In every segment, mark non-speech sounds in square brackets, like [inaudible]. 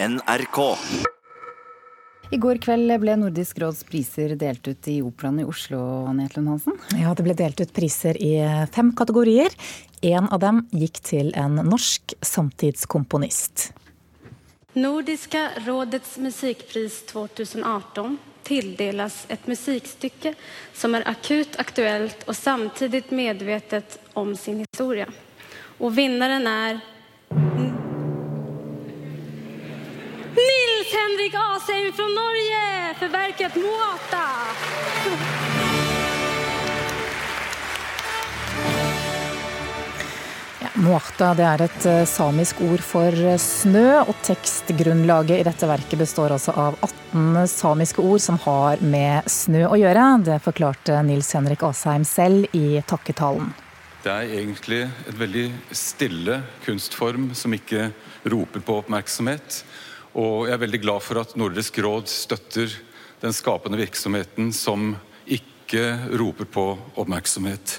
NRK. I går kveld ble Nordisk råds priser delt ut i Operaen i Oslo, Netlund Hansen. Ja, det ble delt ut priser i fem kategorier. En av dem gikk til en norsk samtidskomponist. Nordiska rådets musikpris 2018 tildeles et musikkstykke som er akutt aktuelt og samtidig medvetet om sin historie. Og vinneren er Nils Henrik Asheim fra Norge for verket Moata. Ja, Muarta det er et eh, samisk ord for eh, snø, og tekstgrunnlaget i dette verket består altså av 18 samiske ord som har med snø å gjøre. Det forklarte Nils Henrik Asheim selv i takketalen. Det er egentlig et veldig stille kunstform som ikke roper på oppmerksomhet. Og jeg er veldig glad for at Nordisk råd støtter den skapende virksomheten som ikke roper på oppmerksomhet.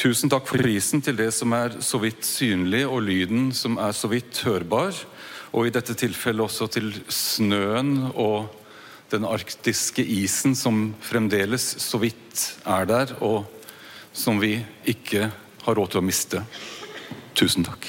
Tusen takk for prisen til det som er så vidt synlig, og lyden som er så vidt hørbar. Og i dette tilfellet også til snøen og den arktiske isen som fremdeles så vidt er der, og som vi ikke har råd til å miste. Tusen takk.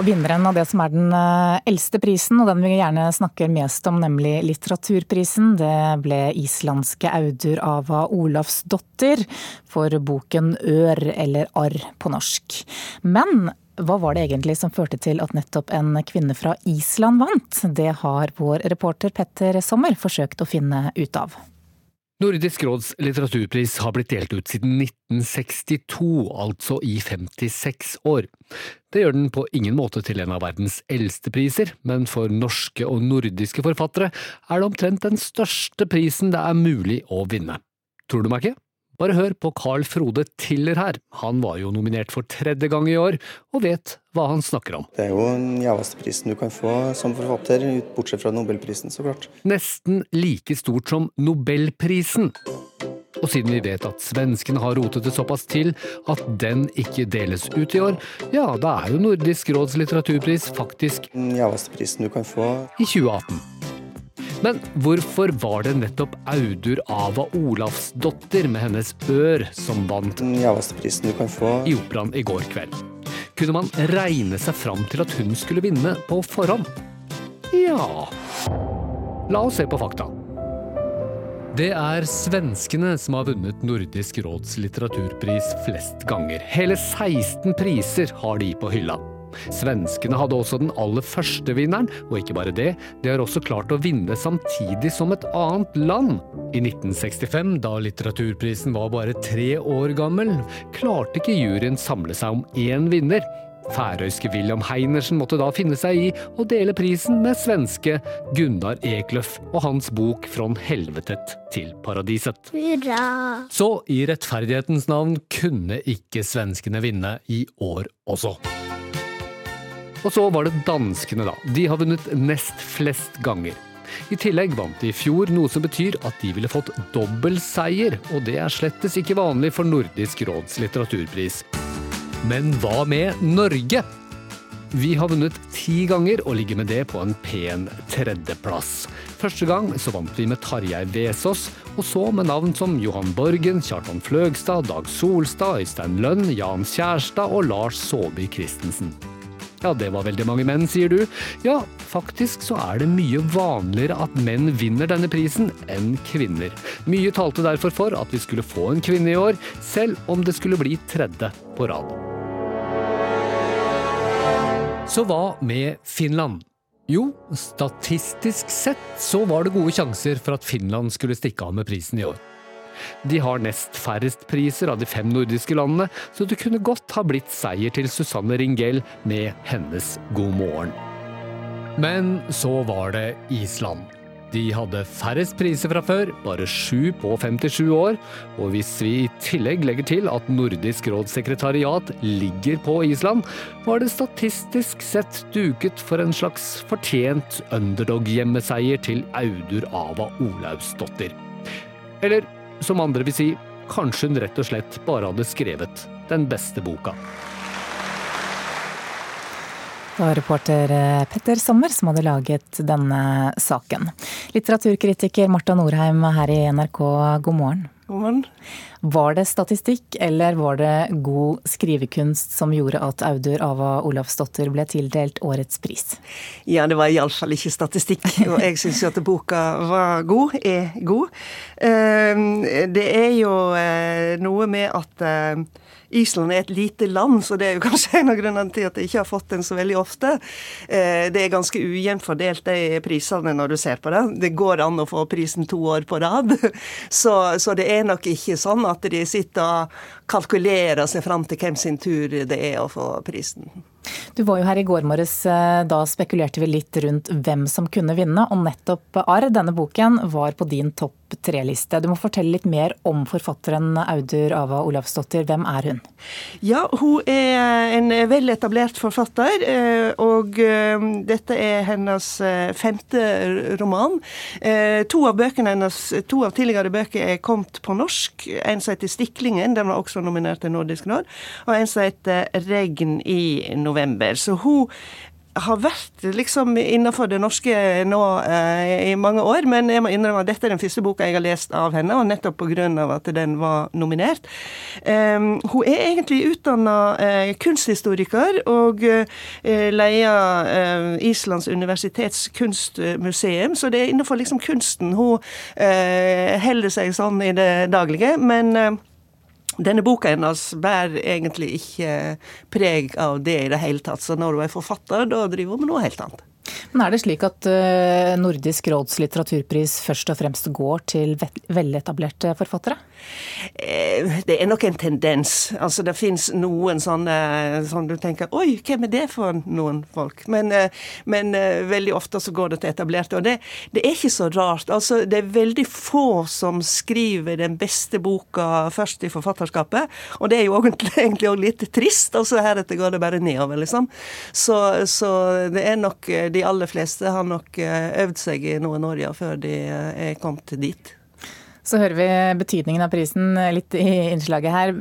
Og vinneren av det som er den eh, eldste prisen, og den vi gjerne snakker mest om, nemlig litteraturprisen, det ble islandske Audur Ava Olafsdottir for boken Ør, eller Arr på norsk. Men hva var det egentlig som førte til at nettopp en kvinne fra Island vant? Det har vår reporter Petter Sommer forsøkt å finne ut av. Nordisk råds litteraturpris har blitt delt ut siden 1962, altså i 56 år. Det gjør den på ingen måte til en av verdens eldste priser, men for norske og nordiske forfattere er det omtrent den største prisen det er mulig å vinne. Tror du meg ikke? Bare hør på Carl Frode Tiller her, han var jo nominert for tredje gang i år, og vet hva han snakker om. Det er jo den gjeveste prisen du kan få som forfatter, bortsett fra nobelprisen, så klart. Nesten like stort som nobelprisen. Og siden vi vet at svenskene har rotet det såpass til at den ikke deles ut i år, ja, da er jo Nordisk råds litteraturpris faktisk Den gjeveste prisen du kan få. i 2018. Men hvorfor var det nettopp Audur Ava Olavsdotter med hennes Ør som vant prisen du kan få. i operaen i går kveld? Kunne man regne seg fram til at hun skulle vinne på forhånd? Ja La oss se på fakta. Det er svenskene som har vunnet Nordisk råds litteraturpris flest ganger. Hele 16 priser har de på hylla. Svenskene hadde også den aller første vinneren, og ikke bare det, de har også klart å vinne samtidig som et annet land. I 1965, da litteraturprisen var bare tre år gammel, klarte ikke juryen samle seg om én vinner. Færøyske William Heinersen måtte da finne seg i å dele prisen med svenske Gunnar Ekløf og hans bok Från helvetet til paradiset. Så i rettferdighetens navn kunne ikke svenskene vinne i år også. Og så var det danskene, da. De har vunnet nest flest ganger. I tillegg vant de i fjor, noe som betyr at de ville fått dobbel seier, og det er slettes ikke vanlig for Nordisk råds litteraturpris. Men hva med Norge? Vi har vunnet ti ganger og ligger med det på en pen tredjeplass. Første gang så vant vi med Tarjei Vesaas, og så med navn som Johan Borgen, Kjartan Fløgstad, Dag Solstad, Øystein Lønn, Jan Kjærstad og Lars Saabye Christensen. Ja, det var veldig mange menn, sier du. Ja, faktisk så er det mye vanligere at menn vinner denne prisen enn kvinner. Mye talte derfor for at vi skulle få en kvinne i år, selv om det skulle bli tredje på rad. Så hva med Finland? Jo, statistisk sett så var det gode sjanser for at Finland skulle stikke av med prisen i år. De har nest færrest priser av de fem nordiske landene, så det kunne godt ha blitt seier til Susanne Ringell med hennes God morgen. Men så var det Island. De hadde færrest priser fra før, bare sju på 57 år, og hvis vi i tillegg legger til at Nordisk råds sekretariat ligger på Island, var det statistisk sett duket for en slags fortjent underdog-hjemmeseier til Audur Ava Olausdottir. Eller som andre vil si, kanskje hun rett og slett bare hadde skrevet den beste boka. var reporter eh, Petter Sommer som hadde laget denne saken. Litteraturkritiker Marta Norheim her i NRK, god morgen. God morgen. Var det statistikk, eller var det god skrivekunst som gjorde at Audur Ava Olavsdotter ble tildelt årets pris? Ja, det var iallfall ikke statistikk, og jeg syns jo at boka var god, er god. Ehm, det er jo eh, noe med at eh, Island er et lite land, så det er jo [laughs] kanskje en av grunnene til at jeg ikke har fått den så veldig ofte. Eh, det er ganske ujevnt fordelt, de prisene, når du ser på det. Det går an å få prisen to år på rad. [laughs] Så, så det er nok ikke sånn at de sitter og kalkulerer seg fram til hvem sin tur det er å få prisen. Du var jo her i går morges. Eh, da spekulerte vi litt rundt hvem som kunne vinne. Og nettopp Arr, denne boken, var på din topp tre-liste. Du må fortelle litt mer om forfatteren Audur Ava Olavsdottir. Hvem er hun? Ja, hun er en vel etablert forfatter. Eh, og eh, dette er hennes femte roman. To av hennes, to av tidligere bøker er kommet på norsk. En som heter 'Stiklingen', den var også nominert til Nordisk råd. Og en som heter 'Regn i november. Så hun har vært liksom innenfor det norske nå eh, i mange år, men jeg må innrømme at dette er den første boka jeg har lest av henne, og nettopp pga. at den var nominert. Um, hun er egentlig utdanna eh, kunsthistoriker og eh, leier eh, Islands universitets kunstmuseum, så det er innenfor liksom kunsten hun eh, holder seg sånn i det daglige. men eh, denne boka hennes bærer egentlig ikke preg av det i det hele tatt. Så når hun er forfatter, da driver hun med noe helt annet. Men er det slik at eh, Nordisk råds litteraturpris først og fremst går til veletablerte forfattere? Eh, det er nok en tendens. Altså Det fins noen sånne sånn du tenker Oi, hvem er det for noen folk? Men, eh, men veldig ofte så går det til etablerte. Og det, det, er ikke så rart. Altså Det er veldig få som skriver den beste boka først i forfatterskapet. Og det er jo [laughs] egentlig òg litt trist. Altså Heretter går det bare nedover, liksom. Så, så det er nok de aller fleste har nok eh, øvd seg i noen år før de eh, er kommet dit. Så hører vi betydningen av prisen litt i innslaget her.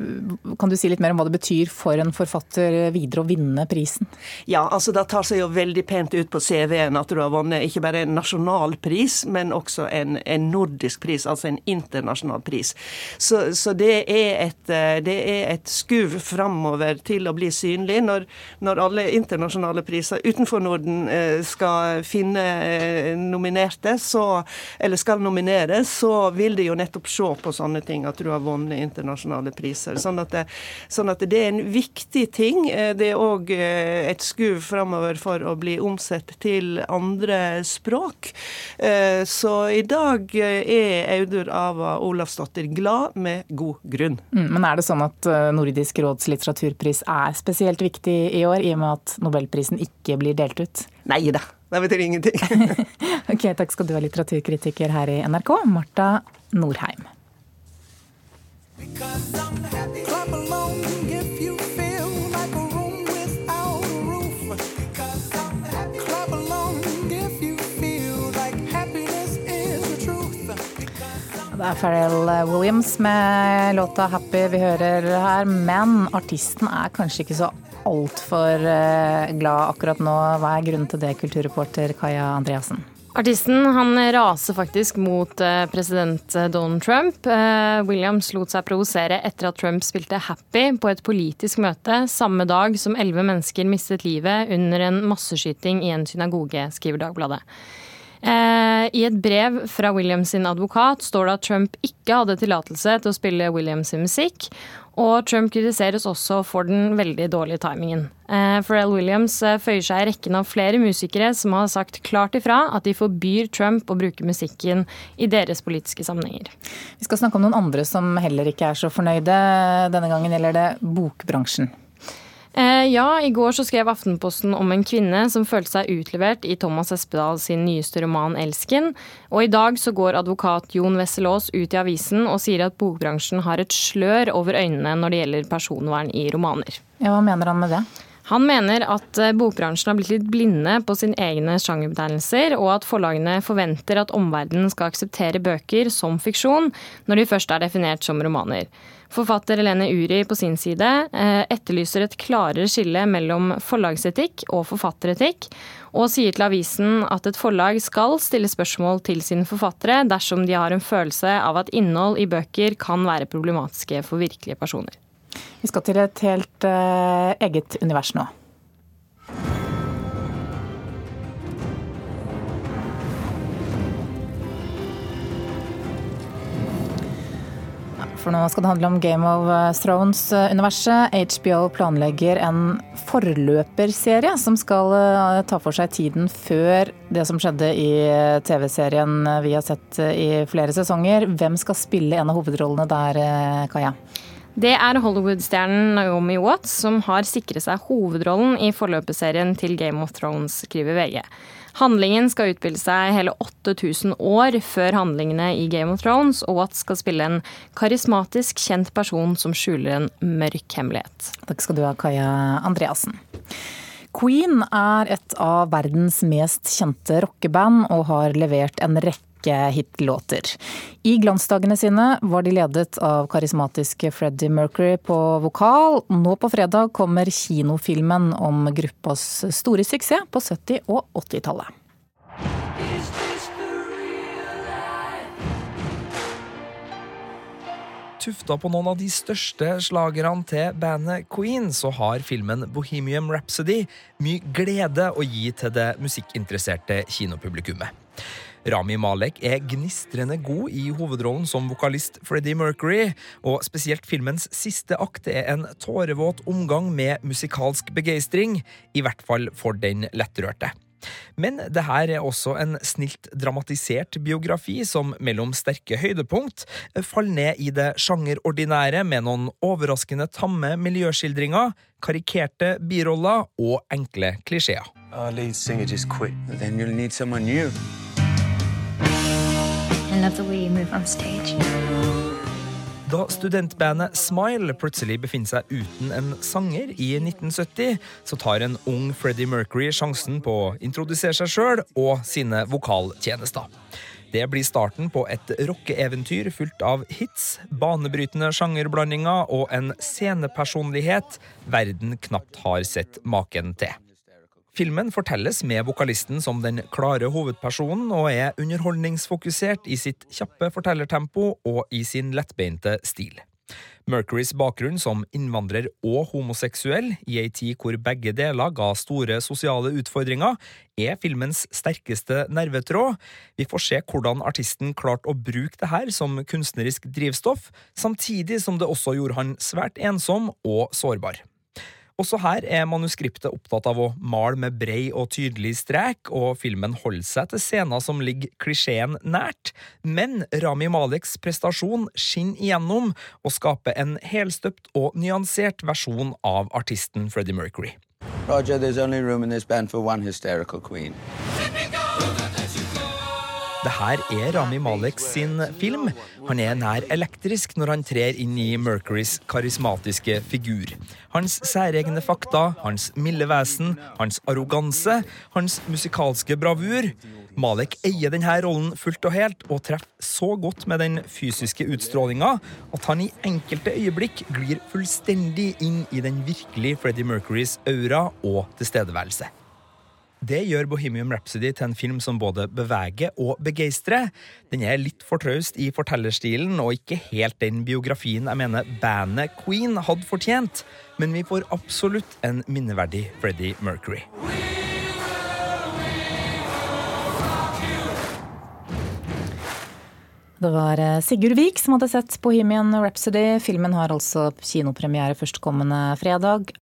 Kan du si litt mer om hva det betyr for en forfatter videre å vinne prisen? Ja, altså det tar seg jo veldig pent ut på CV-en at du har vunnet ikke bare en nasjonal pris, men også en, en nordisk pris, altså en internasjonal pris. Så, så det, er et, det er et skuv framover til å bli synlig. Når, når alle internasjonale priser utenfor Norden eh, skal finne eh, nominerte, så, eller skal nominere, så vil det jo nettopp se på sånne ting, at du har vunnet internasjonale priser. Sånn at, det, sånn at det er en viktig ting. Eh, det er òg eh, et skuv framover for å bli omsett til andre språk. Eh, så i dag er Audur Ava Olavsdottir glad med god grunn. Mm, men er det sånn at Nordisk råds litteraturpris er spesielt viktig i år, i og med at nobelprisen ikke blir delt ut? Nei da. Det betyr ingenting. [laughs] ok, Takk skal du ha, litteraturkritiker her i NRK, Marta Norheim. Det er Pharrell Williams med låta 'Happy' vi hører her, men artisten er kanskje ikke så altfor eh, glad akkurat nå. Hva er grunnen til det, kulturreporter Kaja Andreassen? Artisten han raser faktisk mot eh, president eh, Donald Trump. Eh, Williams lot seg provosere etter at Trump spilte Happy på et politisk møte samme dag som elleve mennesker mistet livet under en masseskyting i en synagoge, skriver Dagbladet. I et brev fra Williams sin advokat står det at Trump ikke hadde tillatelse til å spille Williams musikk, og Trump kritiseres også for den veldig dårlige timingen. Eh, Pharrell Williams eh, føyer seg i rekken av flere musikere som har sagt klart ifra at de forbyr Trump å bruke musikken i deres politiske sammenhenger. Vi skal snakke om noen andre som heller ikke er så fornøyde. Denne gangen gjelder det bokbransjen. Eh, ja, i går så skrev Aftenposten om en kvinne som følte seg utlevert i Thomas Espedal sin nyeste roman 'Elsken'. Og i dag så går advokat Jon Wesselås ut i avisen og sier at bokbransjen har et slør over øynene når det gjelder personvern i romaner. Ja, Hva mener han med det? Han mener at eh, bokbransjen har blitt litt blinde på sine egne sjangerbetegnelser, og at forlagene forventer at omverdenen skal akseptere bøker som fiksjon når de først er definert som romaner. Forfatter Helene Uri på sin side eh, etterlyser et klarere skille mellom forlagsetikk og forfatteretikk, og sier til avisen at et forlag skal stille spørsmål til sine forfattere dersom de har en følelse av at innhold i bøker kan være problematiske for virkelige personer. Vi skal til et helt uh, eget univers nå. For nå skal det handle om Game of Thrones-universet. HBO planlegger en forløperserie som skal eh, ta for seg tiden før det som skjedde i TV-serien vi har sett i flere sesonger. Hvem skal spille en av hovedrollene der, eh, Kaja? Det er Hollywood-stjernen Naomi Watts som har sikret seg hovedrollen i forløperserien til Game of Thrones, skriver VG. Handlingen skal utbilde seg hele 8000 år før handlingene i Game of Thrones, og Watts skal spille en karismatisk, kjent person som skjuler en mørk hemmelighet. Takk skal du ha, Kaja Andreassen. Queen er et av verdens mest kjente rockeband og har levert en rekke hitlåter. I glansdagene sine var de ledet av karismatiske Freddie Mercury på vokal. Nå på fredag kommer kinofilmen om gruppas store suksess på 70- og 80-tallet. Tufta på noen av de største slagerne til bandet Queen, så har filmen Bohemian Rhapsody mye glede å gi til det musikkinteresserte kinopublikummet. Rami Malek er gnistrende god i hovedrollen som vokalist Freddie Mercury, og spesielt filmens siste akt er en tårevåt omgang med musikalsk begeistring, i hvert fall for den lettrørte. Men det her er også en snilt dramatisert biografi som mellom sterke høydepunkt faller ned i det sjangerordinære med noen overraskende tamme miljøskildringer, karikerte biroller og enkle klisjeer. Our singer just quit. Then you'll need someone new. Da studentbandet Smile plutselig befinner seg uten en sanger i 1970, så tar en ung Freddie Mercury sjansen på å introdusere seg sjøl og sine vokaltjenester. Det blir starten på et rockeeventyr fullt av hits, banebrytende sjangerblandinger og en scenepersonlighet verden knapt har sett maken til. Filmen fortelles med vokalisten som den klare hovedpersonen, og er underholdningsfokusert i sitt kjappe fortellertempo og i sin lettbeinte stil. Mercurys bakgrunn som innvandrer og homoseksuell, i ei tid hvor begge deler ga store sosiale utfordringer, er filmens sterkeste nervetråd. Vi får se hvordan artisten klarte å bruke det her som kunstnerisk drivstoff, samtidig som det også gjorde han svært ensom og sårbar. Også her er manuskriptet opptatt av å male med brei og tydelig strek, og filmen holder seg til scener som ligger klisjeen nært, men Rami Maleks prestasjon skinner igjennom og skaper en helstøpt og nyansert versjon av artisten Freddie Mercury. Roger, there's only room in this band for one hysterical queen. Det her er Rami Malek sin film. Han er nær elektrisk når han trer inn i Mercurys karismatiske figur. Hans særegne fakta, hans milde vesen, hans arroganse, hans musikalske bravur. Malek eier denne rollen fullt og helt, og treffer så godt med den fysiske utstrålinga at han i enkelte øyeblikk glir fullstendig inn i den virkelige Freddie Mercurys aura og tilstedeværelse. Det gjør Bohemian Rhapsody til en film som både beveger og begeistrer. Den er litt for traust i fortellerstilen og ikke helt den biografien jeg mener bandet Queen hadde fortjent, men vi får absolutt en minneverdig Freddie Mercury. Det var eh, Sigurd Vik som hadde sett Bohemian Rhapsody. Filmen har altså kinopremiere førstkommende fredag.